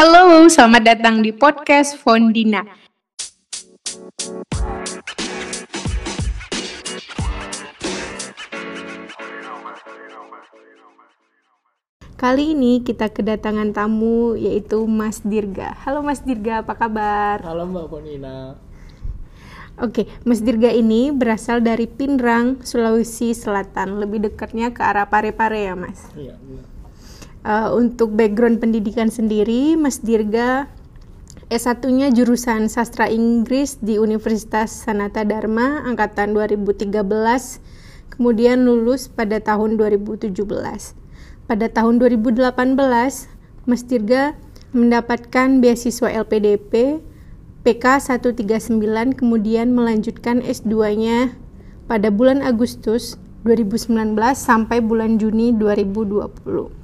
Halo, selamat datang di podcast Fondina. Kali ini kita kedatangan tamu yaitu Mas Dirga. Halo Mas Dirga, apa kabar? Halo Mbak Ponina. Oke, Mas Dirga ini berasal dari Pinrang, Sulawesi Selatan. Lebih dekatnya ke arah Pare-Pare ya, Mas? Iya, iya. Uh, untuk background pendidikan sendiri, Mas Dirga S1-nya jurusan Sastra Inggris di Universitas Sanata Dharma angkatan 2013, kemudian lulus pada tahun 2017. Pada tahun 2018, Mas Dirga mendapatkan beasiswa LPDP PK 139 kemudian melanjutkan S2-nya pada bulan Agustus 2019 sampai bulan Juni 2020.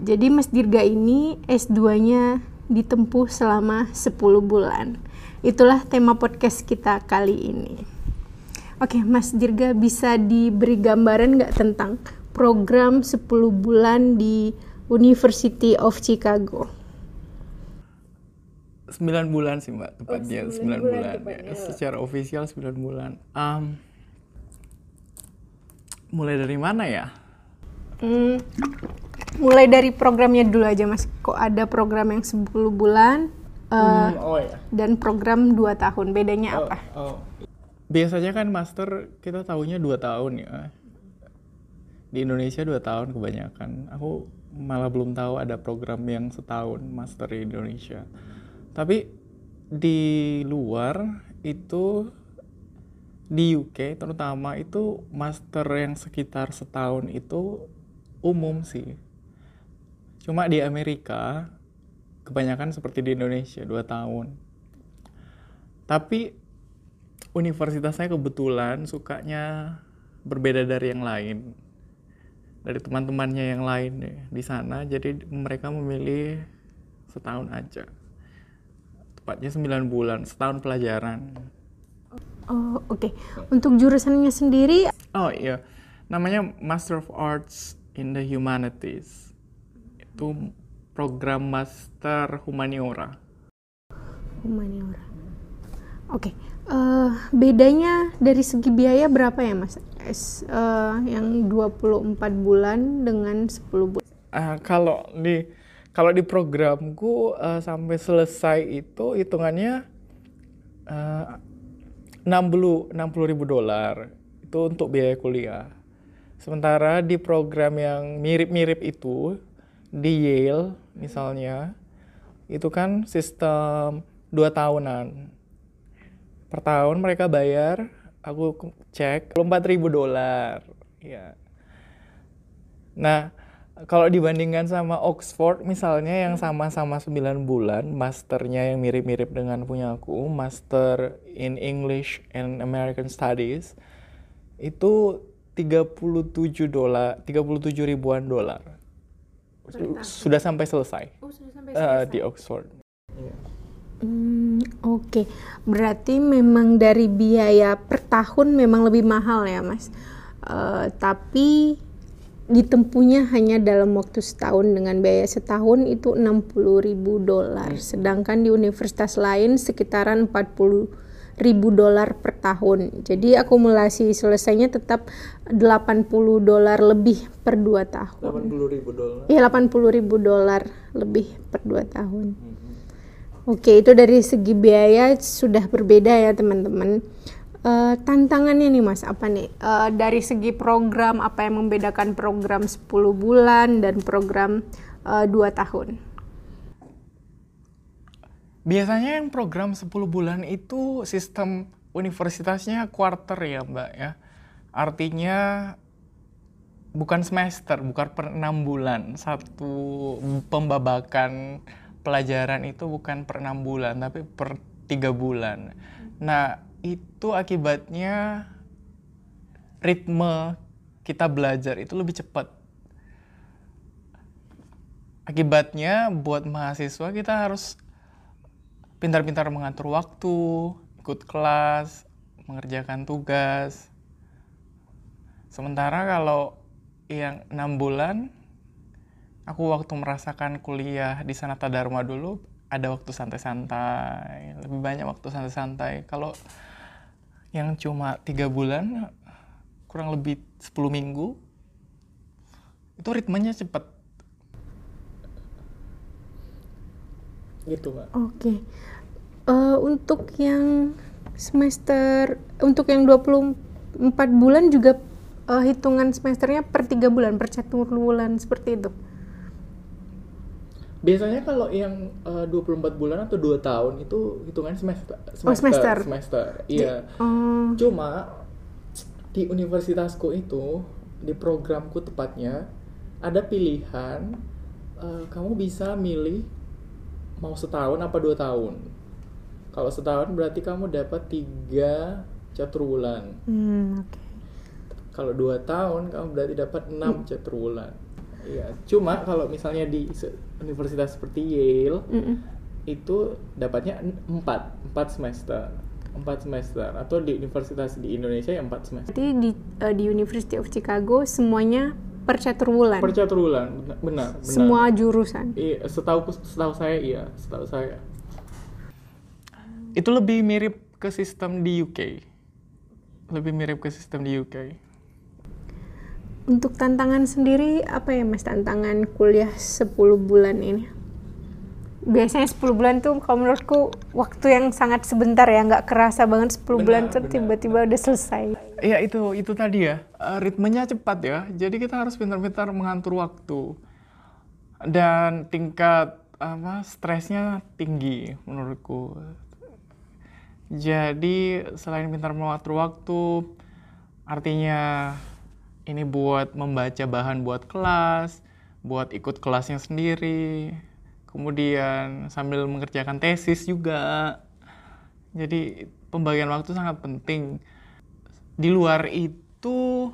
Jadi Mas Dirga ini S2-nya ditempuh selama 10 bulan. Itulah tema podcast kita kali ini. Oke, Mas Dirga bisa diberi gambaran nggak tentang program 10 bulan di University of Chicago? 9 bulan sih mbak tepatnya Oh, 9 9 bulan, bulan ya. tepatnya. secara ofisial 9 bulan um, mulai dari mana ya Hmm, mulai dari programnya dulu aja mas. Kok ada program yang 10 bulan eh, Hmm, oh ya dan program 2 tahun. Bedanya oh, apa? oh. biasanya kan master kita tahunya 2 tahun ya di Indonesia 2 tahun kebanyakan aku malah belum tahu ada program yang setahun master di Indonesia tapi di luar itu di UK terutama itu master yang sekitar setahun itu umum sih. Cuma di Amerika kebanyakan seperti di Indonesia dua tahun. Tapi universitasnya kebetulan sukanya berbeda dari yang lain. Dari teman-temannya yang lain deh di sana jadi mereka memilih setahun aja. Tepatnya 9 bulan, setahun pelajaran. Oh oke. Untuk jurusannya sendiri Oh iya, namanya Master of Arts in the Humanities. Itu program Master Humaniora. humaniora. Oke. eh, bedanya dari segi biaya berapa ya mas? S, eh, yang 24 bulan dengan 10 bulan. Ah, kalau di kalau di programku eh, sampai selesai itu hitungannya eh, 60 60 ribu dolar itu untuk biaya kuliah. Sementara di program yang mirip-mirip itu di Yale misalnya itu kan sistem dua tahunan. Per tahun mereka bayar, aku cek 4 ribu dolar. Ya. Nah, kalau dibandingkan sama Oxford misalnya yang sama-sama 9 bulan, masternya yang mirip-mirip dengan punya aku, Master in English and American Studies, itu 37 dolar, 37 ribuan dolar. Sudah sampai selesai? Oh sudah sampai eh, di Oxford. Hmm, Oke, berarti memang dari biaya per tahun memang lebih mahal ya, Mas. Eh, tapi ditempuhnya hanya dalam waktu setahun. Dengan biaya setahun itu 60.000 dolar, sedangkan di universitas lain sekitaran 40.000 dolar per tahun. Jadi akumulasi selesainya tetap 80 dolar lebih per 2 tahun. 80 ribu dolar. Iya 80.000 dolar lebih per 2 tahun. Oke, itu dari segi biaya sudah berbeda ya teman-teman. Eh, tantangannya nih mas, apa nih? Eh, dari segi program, apa yang membedakan program 10 bulan dan program eh, 2 tahun? Biasanya yang program 10 bulan itu sistem universitasnya quarter ya Mbak ya. Artinya bukan semester, bukan per 6 bulan. Satu pembabakan pelajaran itu bukan per 6 bulan, tapi per 3 bulan. Nah, itu akibatnya ritme kita belajar itu lebih cepat. Akibatnya buat mahasiswa kita harus pintar-pintar mengatur waktu, ikut kelas, mengerjakan tugas. Sementara kalau yang enam bulan aku waktu merasakan kuliah di Sanata Dharma dulu ada waktu santai-santai lebih banyak waktu santai-santai kalau yang cuma tiga bulan kurang lebih 10 minggu itu ritmenya cepet gitu mbak oke okay. uh, eh, untuk yang semester untuk yang 24 bulan juga uh, hitungan semesternya per tiga bulan per satu bulan seperti itu Biasanya kalau yang uh, 24 bulan atau 2 tahun itu hitungan semester. Semester. Oh, semester. semester. Iya. Um... Cuma di universitasku itu di programku tepatnya ada pilihan uh, kamu bisa milih mau setahun apa dua tahun. Kalau setahun berarti kamu dapat tiga catur bulan. Hmm, okay. Kalau dua tahun kamu berarti dapat enam hmm. catur bulan. Iya, cuma kalau misalnya di universitas seperti Yale mm -mm. itu dapatnya empat empat semester empat semester atau di universitas di Indonesia yang empat semester. Jadi di uh, di University of Chicago semuanya per catur bulan. Per catur bulan, benar, benar. Semua jurusan. Iya, setahu setahu saya iya, setahu saya. Itu lebih mirip ke sistem di UK. Lebih mirip ke sistem di UK. Untuk tantangan sendiri, apa ya mas tantangan kuliah 10 bulan ini? Biasanya 10 bulan tuh kalau menurutku waktu yang sangat sebentar ya, nggak kerasa banget 10 benar, bulan tuh tiba-tiba udah selesai. Iya itu, itu tadi ya, uh, ritmenya cepat ya, jadi kita harus pintar-pintar mengatur waktu. Dan tingkat apa stresnya tinggi menurutku. Jadi selain pintar mengatur waktu, artinya ini buat membaca bahan buat kelas, buat ikut kelasnya sendiri, kemudian sambil mengerjakan tesis juga. Jadi pembagian waktu sangat penting. Di luar itu,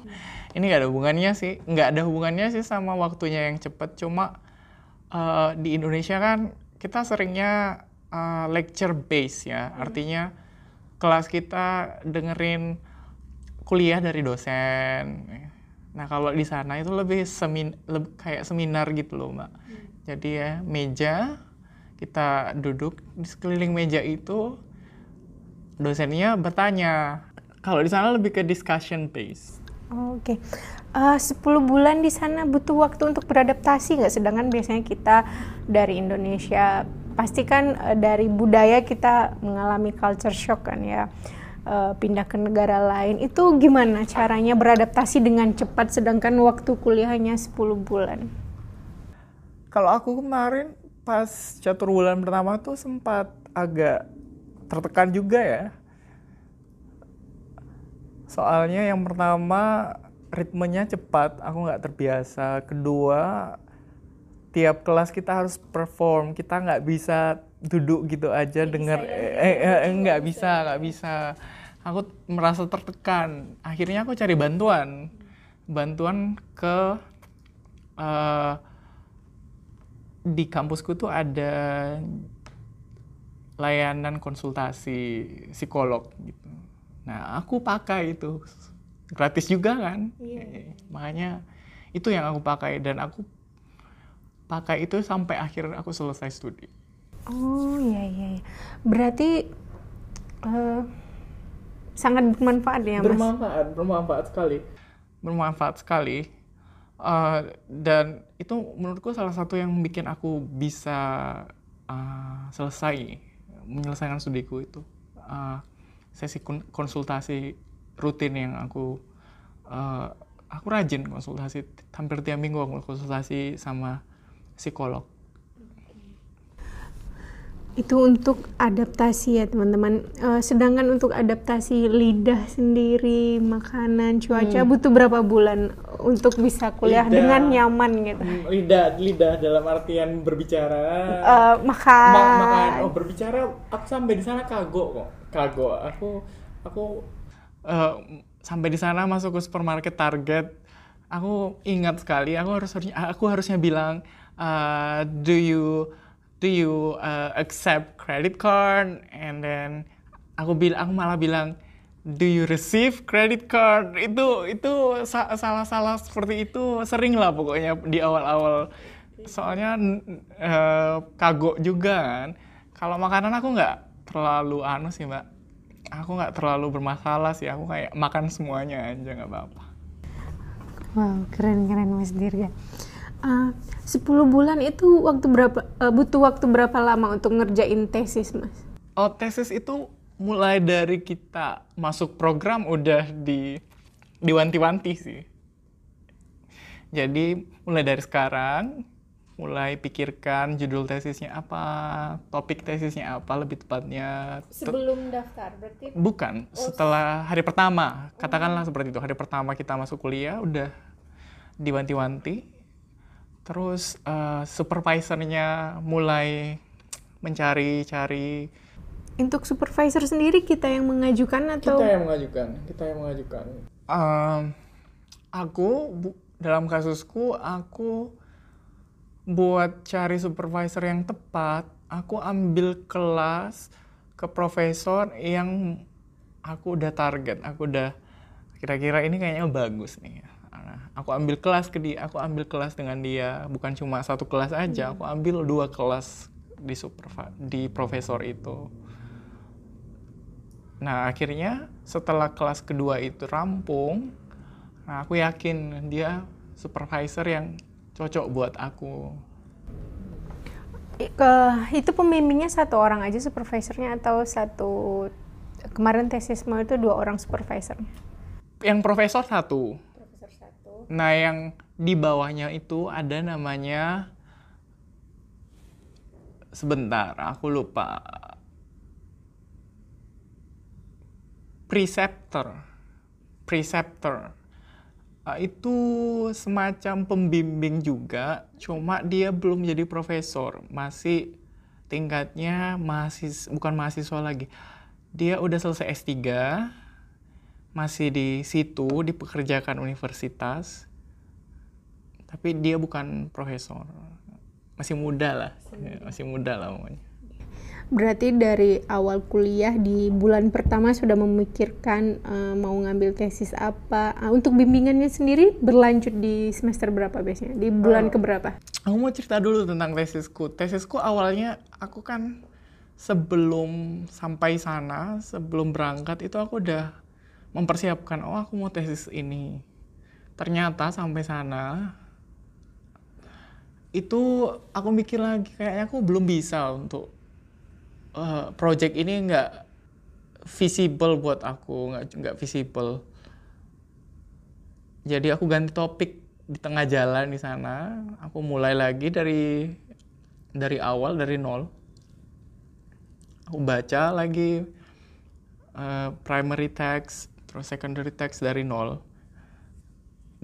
ini nggak ada hubungannya sih, nggak ada hubungannya sih sama waktunya yang cepat. Cuma uh, di Indonesia kan kita seringnya uh, lecture base ya, hmm. artinya kelas kita dengerin kuliah dari dosen Nah kalau di sana itu lebih semin, lebih kayak seminar gitu loh mbak. Hmm. Jadi ya meja kita duduk di sekeliling meja itu dosennya bertanya. Kalau di sana lebih ke discussion. Oh, Oke, okay. uh, 10 bulan di sana butuh waktu untuk beradaptasi nggak? Sedangkan biasanya kita dari Indonesia pastikan uh, dari budaya kita mengalami culture shock kan ya uh, pindah ke negara lain itu gimana caranya beradaptasi dengan cepat sedangkan waktu kuliahnya 10 bulan kalau aku kemarin pas catur bulan pertama tuh sempat agak tertekan juga ya. Soalnya yang pertama ritmenya cepat aku nggak terbiasa. Kedua tiap kelas kita harus perform kita nggak bisa duduk gitu aja dengar ya? eh, eh, eh nggak bisa nggak bisa. Aku merasa tertekan. Akhirnya aku cari bantuan. Bantuan ke uh, di kampusku tuh ada layanan konsultasi psikolog gitu. Nah aku pakai itu. Gratis juga kan? Yeah. makanya itu yang aku pakai dan aku pakai itu sampai akhir aku selesai studi. Oh iya iya, iya. berarti uh, sangat bermanfaat ya mas? Bermanfaat bermanfaat sekali. Bermanfaat sekali uh, dan itu menurutku salah satu yang bikin aku bisa uh, selesai menyelesaikan studiku itu. Uh, sesi konsultasi rutin yang aku uh, aku rajin konsultasi. Hampir tiap minggu aku konsultasi sama psikolog itu untuk adaptasi ya teman-teman. Uh, sedangkan untuk adaptasi lidah sendiri, makanan, cuaca hmm. butuh berapa bulan untuk bisa kuliah lidah, dengan nyaman gitu? Hmm, lidah, lidah dalam artian berbicara. Uh, makan. Ma makan. Oh berbicara, aku sampai di sana kagok kok, kagok. Aku, aku uh, sampai di sana masuk ke supermarket Target. Aku ingat sekali, aku harus aku harusnya bilang, uh, do you do you uh, accept credit card? And then aku bilang aku malah bilang do you receive credit card? Itu itu salah-salah seperti itu sering lah pokoknya di awal-awal. Soalnya uh, kagok juga kan. Kalau makanan aku nggak terlalu anu sih mbak. Aku nggak terlalu bermasalah sih. Aku kayak makan semuanya aja nggak apa-apa. Wow keren keren mas Dirga uh, 10 bulan itu waktu berapa uh, butuh waktu berapa lama untuk ngerjain tesis mas oh tesis itu mulai dari kita masuk program udah di diwanti-wanti sih jadi mulai dari sekarang mulai pikirkan judul tesisnya apa, topik tesisnya apa lebih tepatnya. Sebelum daftar berarti? Bukan, oh. setelah hari pertama. Katakanlah oh. seperti itu. Hari pertama kita masuk kuliah udah diwanti-wanti. Terus uh, supervisornya mulai mencari-cari. Untuk supervisor sendiri kita yang mengajukan atau? Kita yang mengajukan, kita yang mengajukan. Um, aku dalam kasusku aku buat cari supervisor yang tepat, aku ambil kelas ke profesor yang aku udah target, aku udah kira-kira ini kayaknya bagus nih. Nah, aku ambil kelas ke dia, aku ambil kelas dengan dia, bukan cuma satu kelas aja, aku ambil dua kelas di supervisor di profesor itu. Nah, akhirnya setelah kelas kedua itu rampung, nah aku yakin dia supervisor yang cocok buat aku. Ke, itu pembimbingnya satu orang aja supervisornya atau satu kemarin tesisme itu dua orang supervisornya? Yang profesor satu. Nah yang di bawahnya itu ada namanya sebentar aku lupa. Preceptor. Preceptor. Uh, itu semacam pembimbing juga, cuma dia belum jadi profesor, masih tingkatnya masih bukan mahasiswa lagi. Dia udah selesai S3, masih di situ dipekerjakan universitas, tapi dia bukan profesor. Masih muda lah, masih muda lah pokoknya. Berarti dari awal kuliah di bulan pertama sudah memikirkan uh, mau ngambil tesis apa. Uh, untuk bimbingannya sendiri berlanjut di semester berapa biasanya? Di bulan uh, keberapa? Aku mau cerita dulu tentang tesisku. Tesisku awalnya aku kan sebelum sampai sana, sebelum berangkat itu aku udah mempersiapkan, oh aku mau tesis ini. Ternyata sampai sana itu aku mikir lagi kayaknya aku belum bisa untuk uh, project ini nggak visible buat aku nggak nggak visible. Jadi aku ganti topik di tengah jalan di sana. Aku mulai lagi dari dari awal dari nol. Aku baca lagi uh, primary text terus secondary text dari nol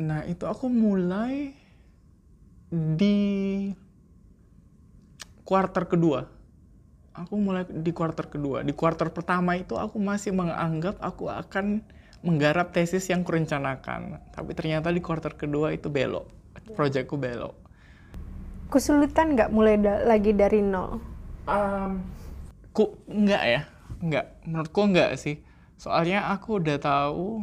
nah itu aku mulai di quarter kedua aku mulai di kuarter kedua. Di kuarter pertama itu aku masih menganggap aku akan menggarap tesis yang kurencanakan. Tapi ternyata di kuarter kedua itu belok. Proyekku belok. Kesulitan nggak mulai da lagi dari nol? Um, ku nggak ya, nggak. Menurutku nggak sih. Soalnya aku udah tahu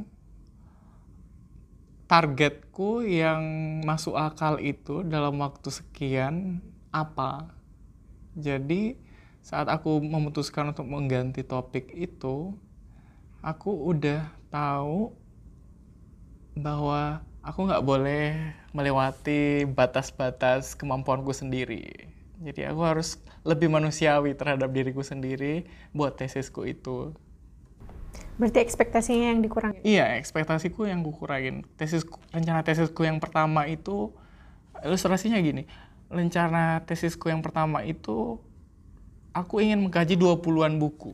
targetku yang masuk akal itu dalam waktu sekian apa. Jadi saat aku memutuskan untuk mengganti topik itu, aku udah tahu bahwa aku nggak boleh melewati batas-batas kemampuanku sendiri. Jadi aku harus lebih manusiawi terhadap diriku sendiri buat tesisku itu. Berarti ekspektasinya yang dikurangin? Iya, ekspektasiku yang kukurangin. Tesisku, rencana tesisku yang pertama itu, ilustrasinya gini, rencana tesisku yang pertama itu aku ingin mengkaji 20-an buku.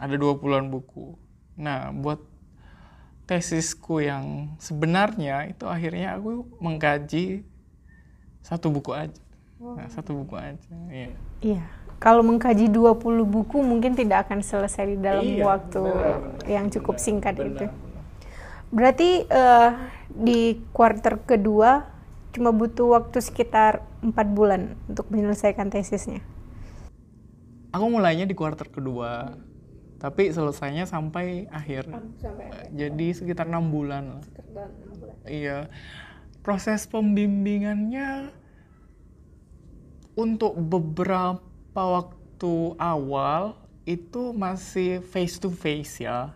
Ada 20-an buku. Nah, buat tesisku yang sebenarnya itu akhirnya aku mengkaji satu buku aja. Nah, satu buku aja. Iya. Iya. Kalau mengkaji 20 buku mungkin tidak akan selesai di dalam iya, waktu benar, yang cukup benar, singkat benar, itu. Berarti uh, di kuarter kedua cuma butuh waktu sekitar empat bulan untuk menyelesaikan tesisnya? Aku mulainya di kuarter kedua tapi selesainya sampai akhir. Sampai akhir. jadi sekitar enam bulan. Iya. Proses pembimbingannya untuk beberapa waktu awal itu masih face to face ya.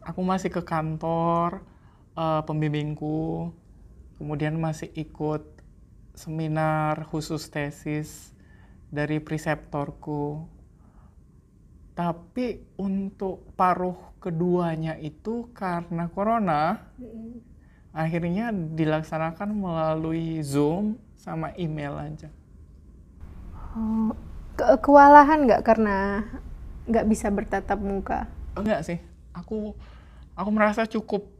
Aku masih ke kantor uh, pembimbingku, kemudian masih ikut seminar khusus tesis dari preseptorku. Tapi untuk paruh keduanya itu karena corona, akhirnya dilaksanakan melalui Zoom sama email aja. Oh, ke kewalahan nggak karena nggak bisa bertatap muka? Enggak sih, aku aku merasa cukup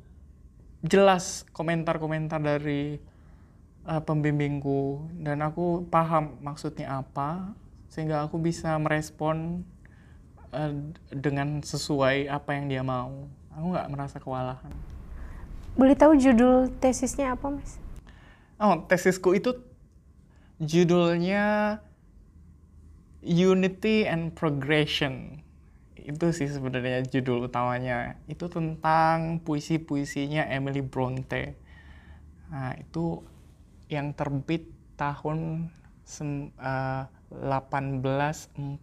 jelas komentar-komentar dari uh, pembimbingku dan aku paham maksudnya apa sehingga aku bisa merespon uh, dengan sesuai apa yang dia mau. Aku nggak merasa kewalahan. Boleh tahu judul tesisnya apa, Mas? Oh, tesisku itu judulnya Unity and Progression. Itu sih sebenarnya judul utamanya. Itu tentang puisi-puisinya Emily Bronte. Nah, itu yang terbit tahun sem, uh, 1848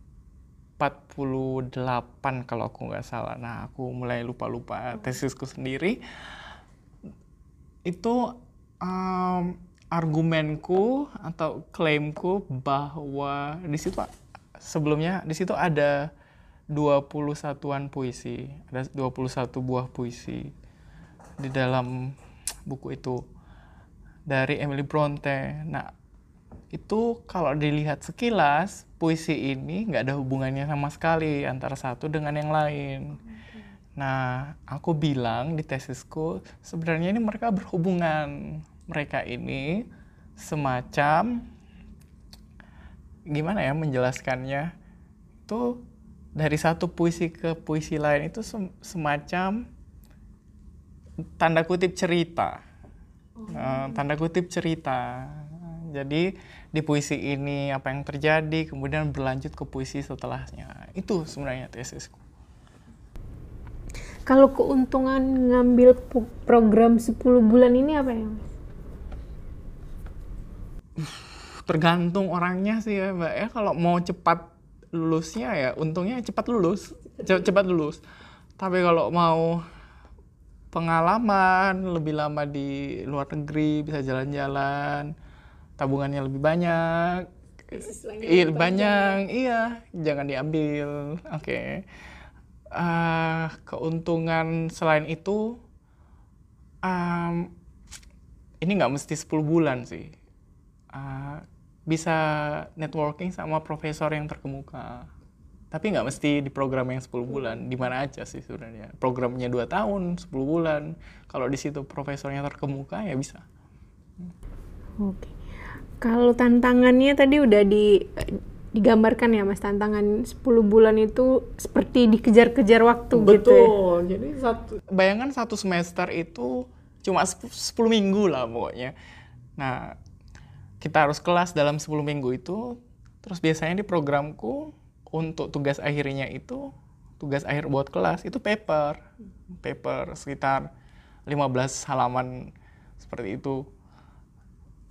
kalau aku nggak salah. Nah, aku mulai lupa-lupa tesisku sendiri itu um, argumenku atau klaimku bahwa di situ sebelumnya di situ ada 20 satuan puisi, ada 21 buah puisi di dalam buku itu dari Emily Bronte. Nah, itu kalau dilihat sekilas, puisi ini nggak ada hubungannya sama sekali antara satu dengan yang lain. Nah, aku bilang di tesisku, sebenarnya ini mereka berhubungan. Mereka ini semacam, gimana ya menjelaskannya, itu dari satu puisi ke puisi lain itu semacam tanda kutip cerita. Nah, tanda kutip cerita. Jadi di puisi ini apa yang terjadi, kemudian berlanjut ke puisi setelahnya. Itu sebenarnya tesisku. Kalau keuntungan ngambil program 10 bulan ini apa ya, Mas? Tergantung orangnya sih ya, Mbak. Ya kalau mau cepat lulusnya ya untungnya cepat lulus, cepat lulus. Tapi kalau mau pengalaman lebih lama di luar negeri, bisa jalan-jalan, tabungannya lebih banyak, iya banyak, iya jangan diambil, oke. Okay uh, keuntungan selain itu um, ini nggak mesti 10 bulan sih uh, bisa networking sama profesor yang terkemuka tapi nggak mesti di program yang 10 bulan di mana aja sih sebenarnya programnya 2 tahun 10 bulan kalau di situ profesornya terkemuka ya bisa oke kalau tantangannya tadi udah di digambarkan ya mas tantangan 10 bulan itu seperti dikejar-kejar waktu Betul. gitu ya. Jadi satu bayangan satu semester itu cuma 10 minggu lah pokoknya. Nah, kita harus kelas dalam 10 minggu itu. Terus biasanya di programku untuk tugas akhirnya itu tugas akhir buat kelas itu paper. Paper sekitar 15 halaman seperti itu.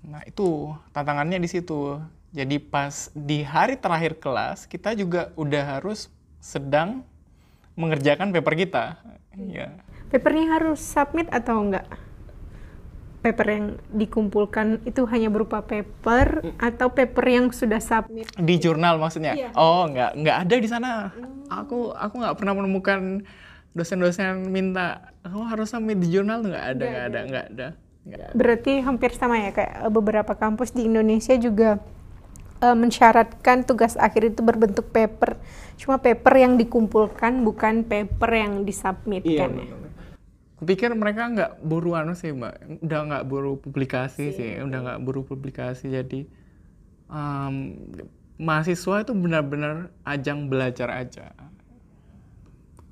Nah, itu tantangannya di situ jadi pas di hari terakhir kelas kita juga udah harus sedang mengerjakan paper kita. Ya. Papernya harus submit atau enggak? Paper yang dikumpulkan itu hanya berupa paper hmm. atau paper yang sudah submit? Di jurnal maksudnya? Iya. Oh, enggak, enggak ada di sana. Hmm. Aku aku nggak pernah menemukan dosen-dosen minta kamu oh, harus submit di jurnal nggak ada, nggak ada, nggak ada. ada. Berarti hampir sama ya kayak beberapa kampus di Indonesia juga uh, mensyaratkan tugas akhir itu berbentuk paper. Cuma paper yang dikumpulkan bukan paper yang disubmitkan iya, ya. Kupikir mereka nggak buru anu sih mbak, udah nggak buru publikasi sih, sih udah nggak buru publikasi jadi um, mahasiswa itu benar-benar ajang belajar aja.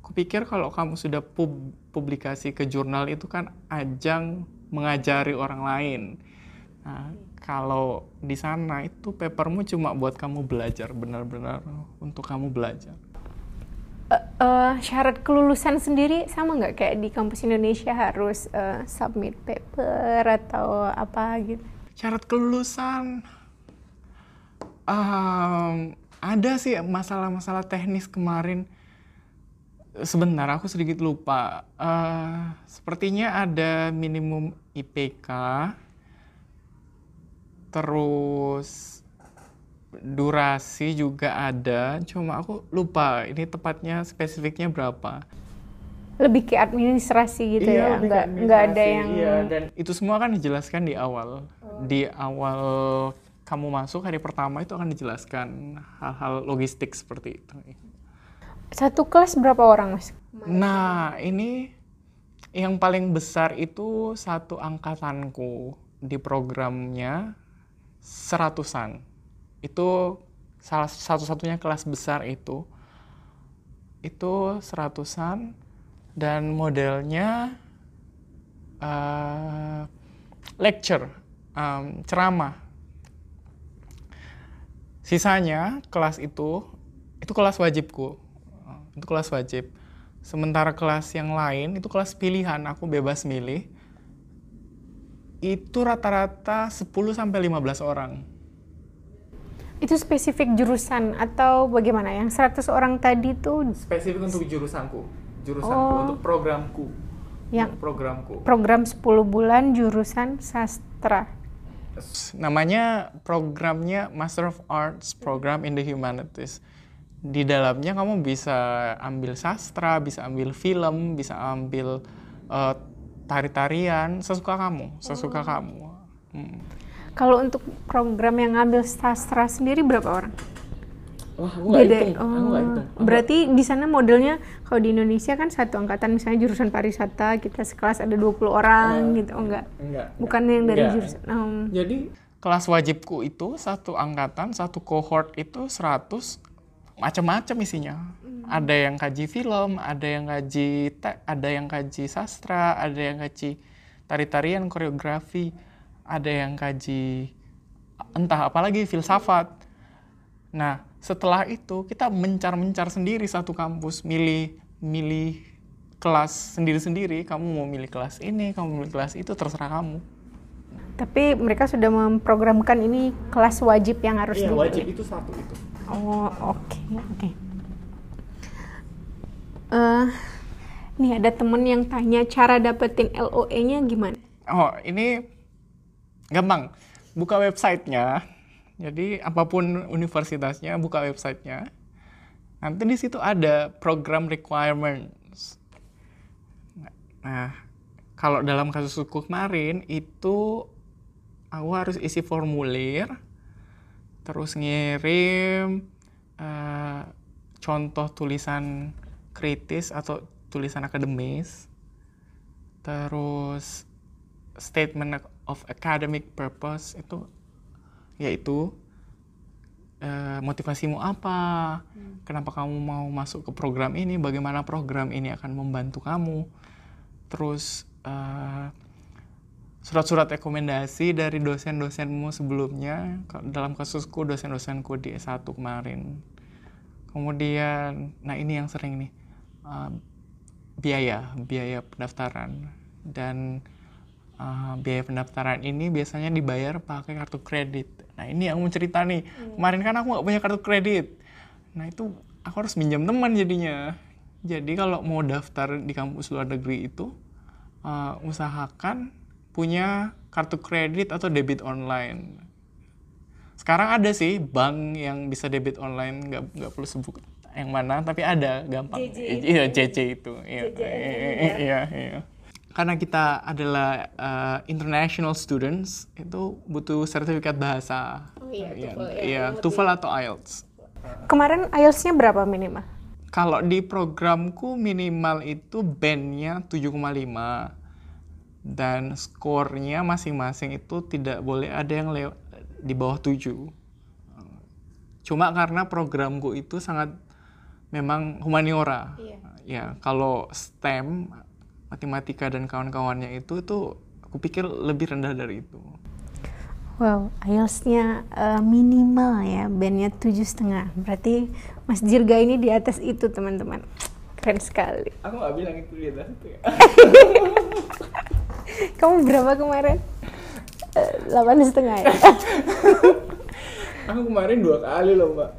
Kupikir kalau kamu sudah pub publikasi ke jurnal itu kan ajang mengajari orang lain. Nah, kalau di sana itu papermu cuma buat kamu belajar benar-benar untuk kamu belajar uh, syarat kelulusan sendiri sama nggak kayak di kampus Indonesia harus uh, submit paper atau apa gitu syarat kelulusan Um, ada sih masalah-masalah teknis kemarin. Sebentar, aku sedikit lupa. Uh, sepertinya ada minimum IPK, terus durasi juga ada. Cuma aku lupa ini tepatnya spesifiknya berapa lebih ke administrasi gitu iya, ya nggak nggak ada yang iya. dan itu semua kan dijelaskan di awal oh. di awal kamu masuk hari pertama itu akan dijelaskan hal-hal logistik seperti itu satu kelas berapa orang mas nah ini yang paling besar itu satu angkatanku di programnya seratusan itu salah satu-satunya kelas besar itu itu seratusan dan modelnya uh, lecture, um, ceramah. Sisanya kelas itu itu kelas wajibku, itu kelas wajib. Sementara kelas yang lain itu kelas pilihan, aku bebas milih. Itu rata-rata 10 sampai 15 orang. Itu spesifik jurusan atau bagaimana? Yang 100 orang tadi tuh spesifik untuk jurusanku jurusanku oh. untuk programku yang programku program 10 bulan jurusan sastra namanya programnya Master of Arts Program in the Humanities di dalamnya kamu bisa ambil sastra bisa ambil film bisa ambil uh, tari-tarian sesuka kamu sesuka oh. kamu hmm. Kalau untuk program yang ngambil sastra sendiri berapa orang Wah, aku hitung. Oh. Aku gak hitung. Berarti di sana modelnya kalau di Indonesia kan satu angkatan misalnya jurusan pariwisata kita sekelas ada 20 orang uh, gitu. Oh enggak. Enggak. Bukan yang dari enggak. jurusan. Um. Jadi kelas wajibku itu satu angkatan, satu cohort itu 100 macam-macam isinya. Hmm. Ada yang kaji film, ada yang kaji te, ada yang kaji sastra, ada yang kaji tari-tarian, koreografi, ada yang kaji entah apalagi filsafat. Nah, setelah itu kita mencar-mencar sendiri satu kampus, milih milih kelas sendiri-sendiri. Kamu mau milih kelas ini, kamu milih kelas itu terserah kamu. Tapi mereka sudah memprogramkan ini kelas wajib yang harus Iya, wajib itu satu itu. Oh, oke, okay, oke. Okay. Uh, eh, nih ada temen yang tanya cara dapetin LOE-nya gimana? Oh, ini gampang. Buka websitenya, jadi apa pun universitasnya buka websitenya, nanti di situ ada program requirements. Nah, kalau dalam kasus suku kemarin itu aku harus isi formulir, terus ngirim uh, contoh tulisan kritis atau tulisan akademis, terus statement of academic purpose itu yaitu uh, motivasimu apa, hmm. kenapa kamu mau masuk ke program ini, bagaimana program ini akan membantu kamu, terus uh, surat-surat rekomendasi dari dosen-dosenmu sebelumnya, dalam kasusku dosen-dosenku di S1 kemarin. Kemudian, nah ini yang sering nih, uh, biaya, biaya pendaftaran. Dan uh, biaya pendaftaran ini biasanya dibayar pakai kartu kredit. Nah ini yang mau cerita nih, hmm. kemarin kan aku nggak punya kartu kredit. Nah itu aku harus minjam teman jadinya. Jadi kalau mau daftar di kampus luar negeri itu, uh, usahakan punya kartu kredit atau debit online. Sekarang ada sih bank yang bisa debit online, nggak nggak perlu sebut yang mana, tapi ada gampang. Iya, JC itu. Iya, iya, iya karena kita adalah uh, international students itu butuh sertifikat bahasa. Oh iya, ya, TOEFL, ya, ya, TOEFL atau IELTS. Kemarin IELTS-nya berapa minimal? Kalau di programku minimal itu bandnya 7,5 dan skornya masing-masing itu tidak boleh ada yang lewat di bawah 7. Cuma karena programku itu sangat memang humaniora. Iya. Ya, kalau STEM matematika dan kawan-kawannya itu itu aku pikir lebih rendah dari itu. Wow, IELTS-nya uh, minimal ya, bandnya tujuh setengah. Berarti Mas Jirga ini di atas itu teman-teman. Keren sekali. Aku nggak bilang itu di atas itu ya. Kamu berapa kemarin? Eh, delapan setengah ya. Aku kemarin dua kali loh mbak.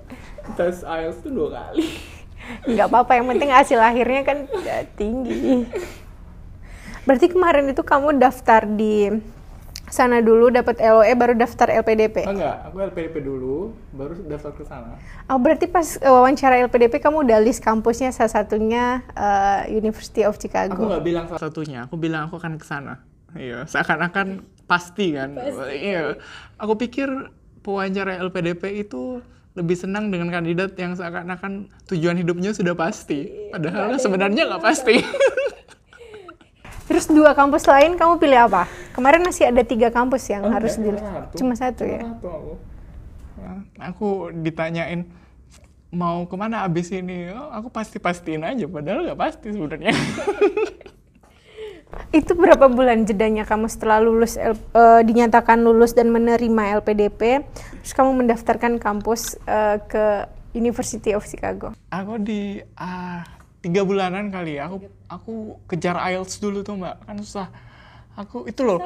Tes IELTS tuh dua kali. nggak apa-apa yang penting hasil akhirnya kan ya, tinggi berarti kemarin itu kamu daftar di sana dulu dapat LOE baru daftar LPDP Oh, enggak, aku LPDP dulu, baru daftar ke sana. oh berarti pas eh, wawancara LPDP kamu udah list kampusnya salah satunya eh, University of Aku Chicago nggak bilang salah satunya, aku bilang aku akan ke sana. Iya, seakan-akan pasti kan. Iya, aku pikir pewawancara LPDP itu lebih senang dengan kandidat yang seakan-akan tujuan hidupnya sudah pasti. Padahal sebenarnya nggak pasti. Terus dua kampus lain kamu pilih apa? Kemarin masih ada tiga kampus yang harus di Cuma cuma satu ya? Satu aku. Nah, aku ditanyain mau ke mana abis ini, oh, aku pasti pastiin aja, padahal nggak pasti sebenarnya. itu berapa bulan jedanya kamu setelah lulus L- eh, dinyatakan lulus dan menerima LPDP terus kamu mendaftarkan kampus eh, ke University of Chicago? Aku di ah, tiga bulanan kali ya, aku aku kejar IELTS dulu tuh mbak, kan susah. Aku itu loh,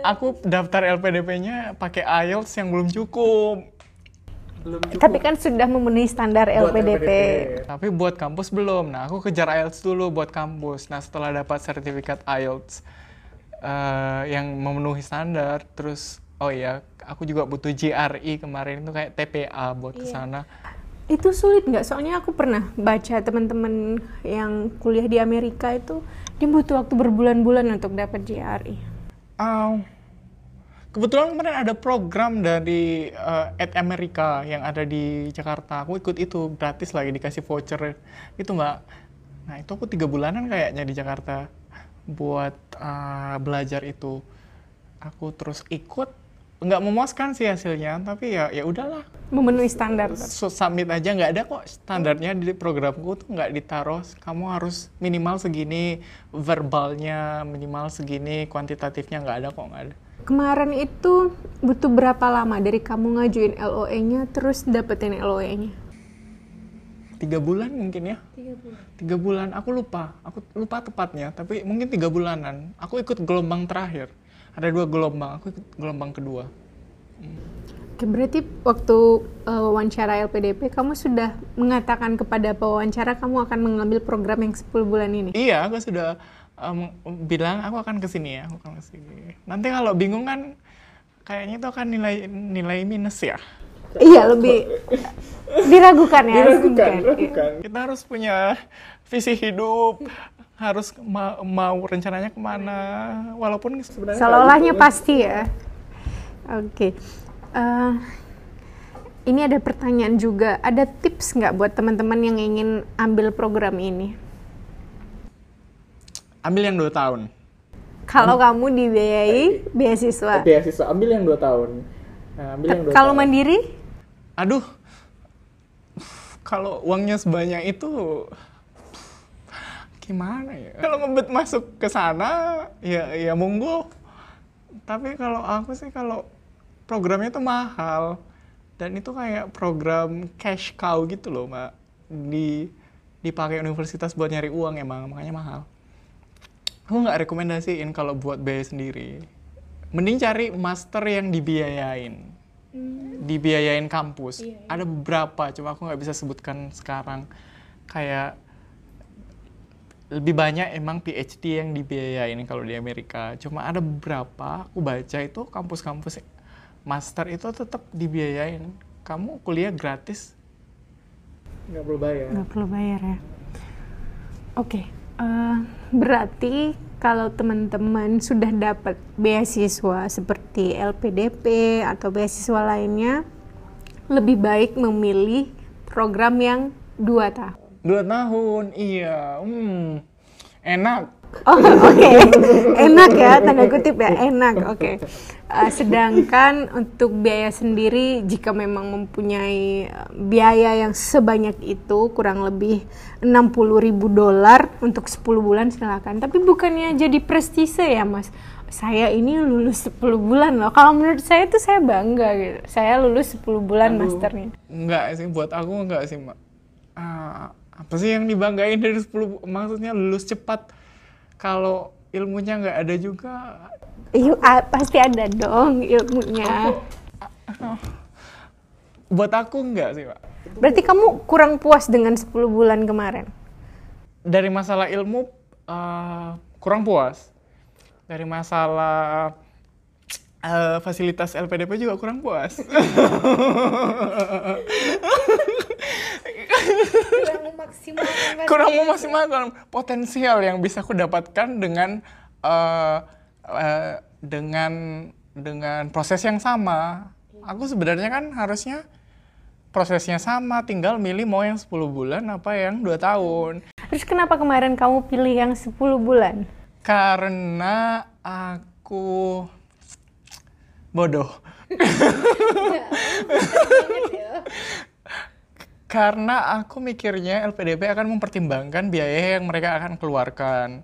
aku daftar LPDP-nya pakai IELTS yang belum cukup. Belum cukup. tapi kan sudah memenuhi standar Buat LPDP. Tapi buat kampus belum. Nah, aku kejar IELTS dulu buat kampus. Nah, setelah dapat sertifikat IELTS eh, yang memenuhi standar, terus oh iya, aku juga butuh GRE kemarin itu kayak TPA buat ke sana. Itu sulit nggak? Soalnya aku pernah baca teman-teman yang kuliah di Amerika itu dia butuh waktu berbulan-bulan untuk dapat GRE. Ah, kebetulan kemarin ada program dari eh, Ed America yang ada di Jakarta. Aku ikut itu gratis lagi dikasih voucher itu mbak. Nah itu aku tiga bulanan kayaknya di Jakarta buat eh, belajar itu. Aku terus ikut nggak memuaskan sih hasilnya tapi ya ya udahlah. Memenuhi standar. So, submit aja nggak ada kok. Standarnya di programku tuh nggak ditaruh. Kamu harus minimal segini verbalnya minimal segini kuantitatifnya nggak ada kok nggak ada. Kemarin itu butuh berapa lama dari kamu ngajuin LOE-nya terus dapetin LOE-nya? tiga bulan mungkin ya. Tiga bulan. Aku lupa. Aku lupa tepatnya tapi mungkin tiga bulanan. Aku ikut gelombang terakhir ada dua gelombang aku ikut gelombang kedua Oke, berarti waktu uh, wawancara LPDP kamu sudah mengatakan kepada pewawancara kamu akan mengambil program yang 10 bulan ini. iya aku sudah em, bilang aku akan ke sini ya aku akan ke sini nanti kalau bingung kan kayaknya itu akan nilai nilai minus ya Iya, lebih diragukan ya. mungkin. kita harus punya visi hidup harus ma- mau rencananya ke mana walaupun sebenarnya nggak Seolah-olahnya gitu. pasti ya. Oke. Eh, ini ada pertanyaan juga. Ada tips nggak buat teman-teman yang ingin ambil program ini? ambil yang dua tahun Kalau kamu dibiayai beasiswa. beasiswa ambil yang dua tahun Nah, ambil yang dua Kalau tahun. mandiri? aduh kalau uangnya sebanyak itu gimana ya? Kalau ngebet masuk ke sana ya ya monggo. Tapi kalau aku sih kalau programnya tuh mahal. Dan itu kayak program cash cow gitu loh mbak. Di dipakai universitas buat nyari uang emang makanya mahal. Aku nggak rekomendasiin kalau buat biaya sendiri. Mending cari master yang dibiayain. Dibiayain kampus. Ada beberapa, cuma aku nggak bisa sebutkan sekarang. Kayak lebih banyak emang PhD yang dibiayain kalau di Amerika. Cuma ada beberapa, aku baca itu kampus-kampus master itu tetap dibiayain. Kamu kuliah gratis, nggak perlu bayar. Nggak perlu bayar ya. Oke, eh, berarti kalau teman-teman sudah dapat beasiswa seperti LPDP atau beasiswa lainnya, lebih baik memilih program yang dua tahun. Dua tahun, iya. Hmm, enak. Oh, oke. Enak ya, tanda kutip ya, enak. Oke. Eh, sedangkan untuk biaya sendiri jika memang mempunyai eh, biaya yang sebanyak itu kurang lebih 60.000 ribu dolar untuk 10 bulan silakan. Tapi bukannya jadi prestise ya, Mas. Saya ini lulus 10 bulan loh. Kalau menurut saya itu saya bangga gitu. Saya lulus 10 bulan Aduh, masternya. Enggak sih, buat aku enggak sih, Mbak. Ah, apa sih yang dibanggain dari 10, maksudnya lulus cepat. Kalau ilmunya nggak ada juga, Iya, pasti ada dong ilmunya. buat aku enggak sih, Pak. Berarti kamu kurang puas dengan 10 bulan kemarin? Dari masalah ilmu uh, kurang puas. Dari masalah uh, fasilitas LPDP juga kurang puas. kurang memaksimalkan kurang memaksimalkan potensial yang bisa aku dapatkan dengan uh, uh, dengan dengan proses yang sama. Aku sebenarnya kan harusnya prosesnya sama, tinggal milih mau yang 10 bulan apa yang 2 tahun. Terus kenapa kemarin kamu pilih yang 10 bulan? Karena aku bodoh. Karena aku mikirnya LPDP akan mempertimbangkan biaya yang mereka akan keluarkan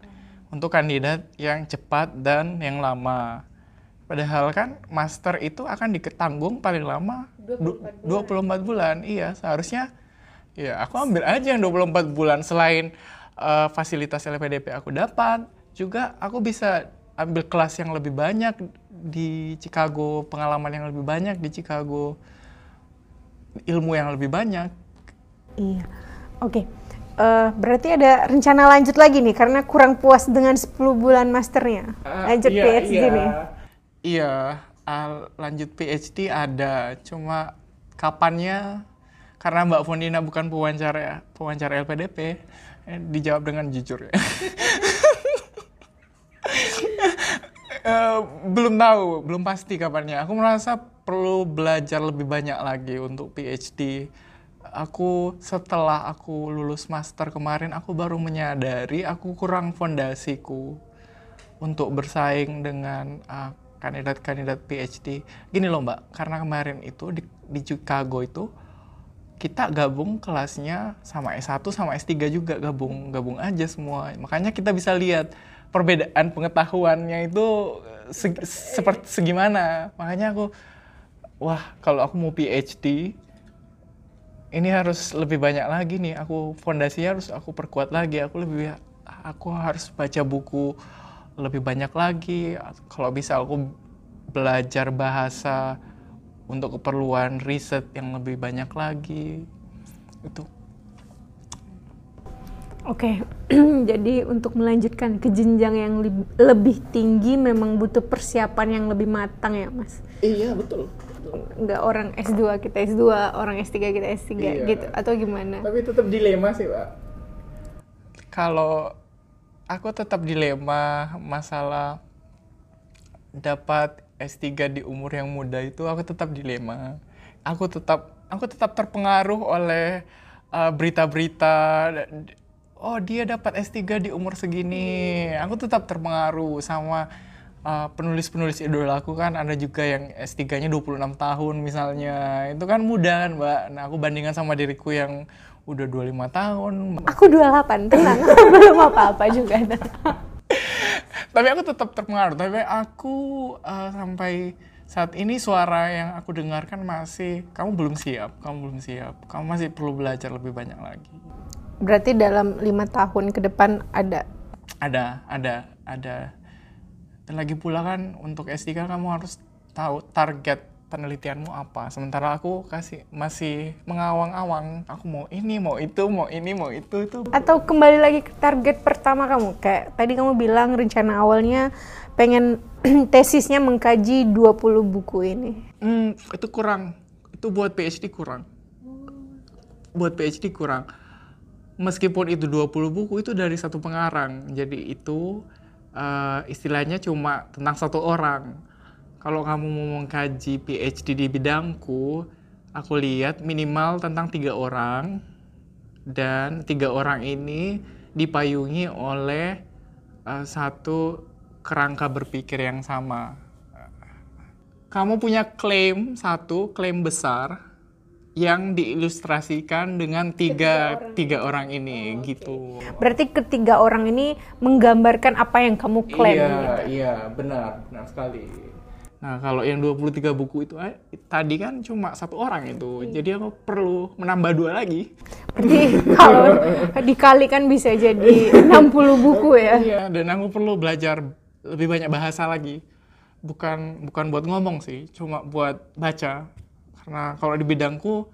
untuk kandidat yang cepat dan yang lama. Padahal kan master itu akan diketanggung paling lama 24 bulan. 24 bulan. Iya, seharusnya ya aku ambil aja yang 24 bulan selain uh, fasilitas LPDP aku dapat, juga aku bisa ambil kelas yang lebih banyak di Chicago, pengalaman yang lebih banyak di Chicago, ilmu yang lebih banyak Iya. Oke. Okay. Uh, eh, berarti ada rencana lanjut lagi nih karena kurang puas dengan 10 bulan masternya. Uh, lanjut iya, PhD iya. nih. Iya, uh, lanjut PhD ada, cuma kapannya karena Mbak Fondina bukan pewawancara ya, pewawancara LPDP, eh, dijawab dengan jujur ya. uh, belum tahu, belum pasti kapannya. Aku merasa perlu belajar lebih banyak lagi untuk PhD aku setelah aku lulus master kemarin aku baru menyadari aku kurang fondasiku untuk bersaing dengan uh, kandidat-kandidat PhD. Gini loh Mbak, karena kemarin itu di, di Chicago itu kita gabung kelasnya sama S1 sama S3 juga gabung gabung aja semua. Makanya kita bisa lihat perbedaan pengetahuannya itu se seperti segimana. Makanya aku wah, kalau aku mau PhD ini harus lebih banyak lagi nih. Aku fondasinya harus aku perkuat lagi. Aku lebih aku harus baca buku lebih banyak lagi. Kalau bisa aku belajar bahasa untuk keperluan riset yang lebih banyak lagi. Itu. Oke, okay. jadi untuk melanjutkan ke jenjang yang lebih tinggi memang butuh persiapan yang lebih matang ya, Mas. Iya, betul nggak orang S2 kita S2 orang S3 kita S3 iya. gitu. Atau gimana? Tapi tetap dilema sih pak. Kalau aku tetap dilema masalah dapat S3 di umur yang muda itu aku tetap dilema. Aku tetap aku tetap terpengaruh oleh uh, berita-berita uh, oh dia dapat S3 di umur segini. Aku tetap terpengaruh sama uh, penulis-penulis idola aku kan ada juga yang S3-nya 26 tahun misalnya. Itu kan mudah kan, Mbak. Nah, aku bandingkan sama diriku yang udah 25 tahun. Aku 28, tenang. Belum apa-apa juga. Tapi aku tetap terpengaruh. Tapi aku uh, sampai saat ini suara yang aku dengarkan masih kamu belum siap, kamu belum siap, kamu masih perlu belajar lebih banyak lagi. Berarti dalam lima tahun ke depan ada? Ada, ada, ada dan lagi pula kan untuk S3 kamu harus tahu target penelitianmu apa. Sementara aku kasih masih mengawang-awang. Aku mau ini, mau itu, mau ini, mau itu, itu. Atau kembali lagi ke target pertama kamu. Kayak tadi kamu bilang rencana awalnya pengen tesisnya mengkaji 20 buku ini. Hmm, itu kurang. Itu buat PhD kurang. Buat PhD kurang. Meskipun itu 20 buku itu dari satu pengarang. Jadi itu uh, istilahnya cuma tentang satu orang. Kalau kamu mau mengkaji PhD di bidangku, aku lihat minimal tentang tiga orang dan tiga orang ini dipayungi oleh uh, satu kerangka berpikir yang sama. Kamu punya klaim satu, klaim besar, yang diilustrasikan dengan tiga tiga orang, tiga orang ini oh, gitu. Berarti ketiga orang ini menggambarkan apa yang kamu klaim. Iya, gitu. iya, benar, benar sekali. Nah, kalau yang 23 buku itu eh, tadi kan cuma satu orang itu. Hmm. Jadi aku perlu menambah dua lagi. Berarti kalau dikalikan bisa jadi 60 buku ya. Iya, dan aku perlu belajar lebih banyak bahasa lagi. Bukan bukan buat ngomong sih, cuma buat baca Karena kalau di bidangku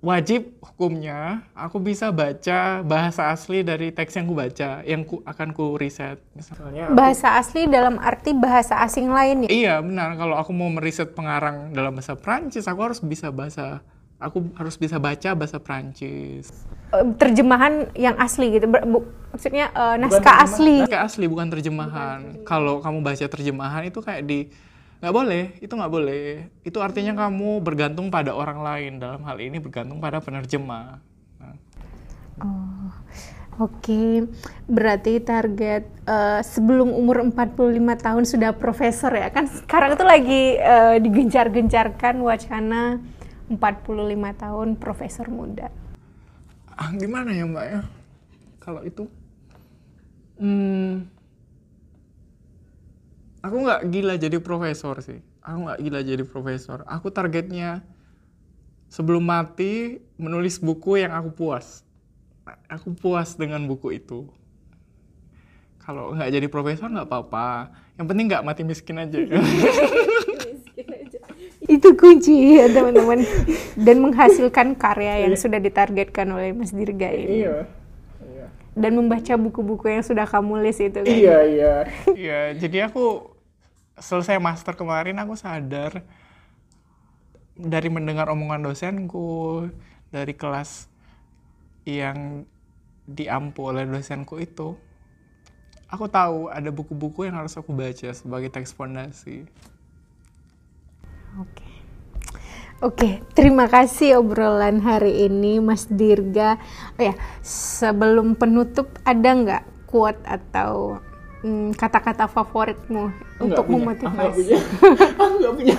wajib hukumnya aku bisa baca bahasa asli dari teks yang ku baca, yang ku, akan ku riset. Misalnya aku- Bahasa asli dalam arti bahasa asing lain ya? Iya benar, kalau aku mau meriset pengarang dalam bahasa Prancis, aku harus bisa bahasa, aku harus bisa baca bahasa Prancis. Eh, Terjemahan yang asli gitu, ber- bu- maksudnya Bukan naskah asli. Naskah asli bukan terjemahan. Kalau kamu baca terjemahan itu kayak di nggak boleh, itu nggak boleh. Itu artinya kamu bergantung pada orang lain. Dalam hal ini bergantung pada penerjemah. Nah, Oh, Oke, berarti target eh, sebelum umur 45 tahun sudah profesor ya kan sekarang itu lagi eh, digencar-gencarkan wacana 45 tahun profesor muda. ah, gimana ya mbak ya? Kalau itu, hmm, aku nggak gila jadi profesor sih. Aku nggak gila jadi profesor. Aku targetnya sebelum mati menulis buku yang aku puas. Aku puas dengan buku itu. Kalau nggak jadi profesor nggak apa-apa. Yang penting nggak mati miskin aja. Itu kunci ya teman-teman dan menghasilkan karya yang sudah ditargetkan oleh Mas Dirga ini. iya. Iya. Dan membaca buku-buku yang sudah kamu list itu kan. Iya, iya. Iya, jadi aku selesai master kemarin aku sadar dari mendengar omongan dosenku, dari kelas yang diampu oleh dosenku itu, aku tahu ada buku-buku yang harus aku baca sebagai teks fondasi. Oke. Oke, terima kasih obrolan hari ini Mas Dirga. Oh ya, sebelum penutup ada nggak quote atau mm, kata-kata favoritmu untuk memotivasi? Aku nggak punya.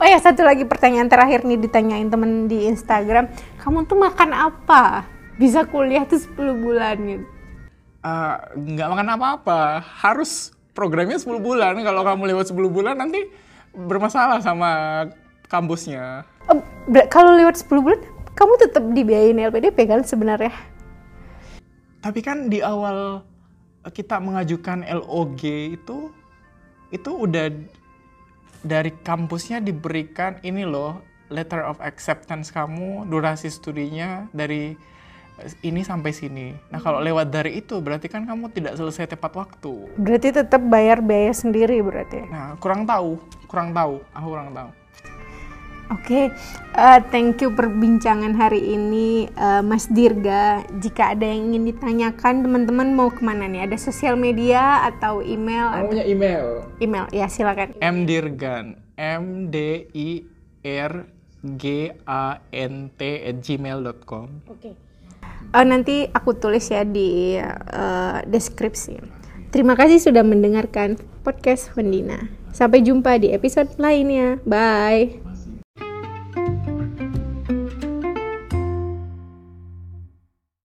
Oh ya, satu lagi pertanyaan terakhir nih ditanyain temen di Instagram. Kamu tuh makan apa? Bisa kuliah tuh 10 bulan gitu. Eh, nggak makan apa-apa, harus programnya 10 bulan. Kalau kamu lewat 10 bulan nanti bermasalah sama kampusnya. Ber- kalau lewat 10 bulan, kamu tetap dibiayain LPDP kan sebenarnya? Tapi kan di awal kita mengajukan LOG itu itu udah dari kampusnya diberikan ini loh letter of acceptance kamu durasi studinya dari ini sampai sini. Nah kalau lewat dari itu berarti kan kamu tidak selesai tepat waktu. Berarti tetap bayar biaya sendiri berarti. Nah kurang tahu, kurang tahu, aku kurang tahu. Oke, eh, thank you perbincangan hari ini eh, Mas Dirga. Jika ada yang ingin ditanyakan, teman-teman mau ke mana nih? Ada sosial media atau email? Atau punya email? email, ya silakan. M Dirgan, M D I R G A N T at gmail.com. Oke. Eh, nanti aku tulis ya di eh, deskripsi. Terima kasih sudah mendengarkan podcast Wendina. Sampai jumpa di episode lainnya. Bye.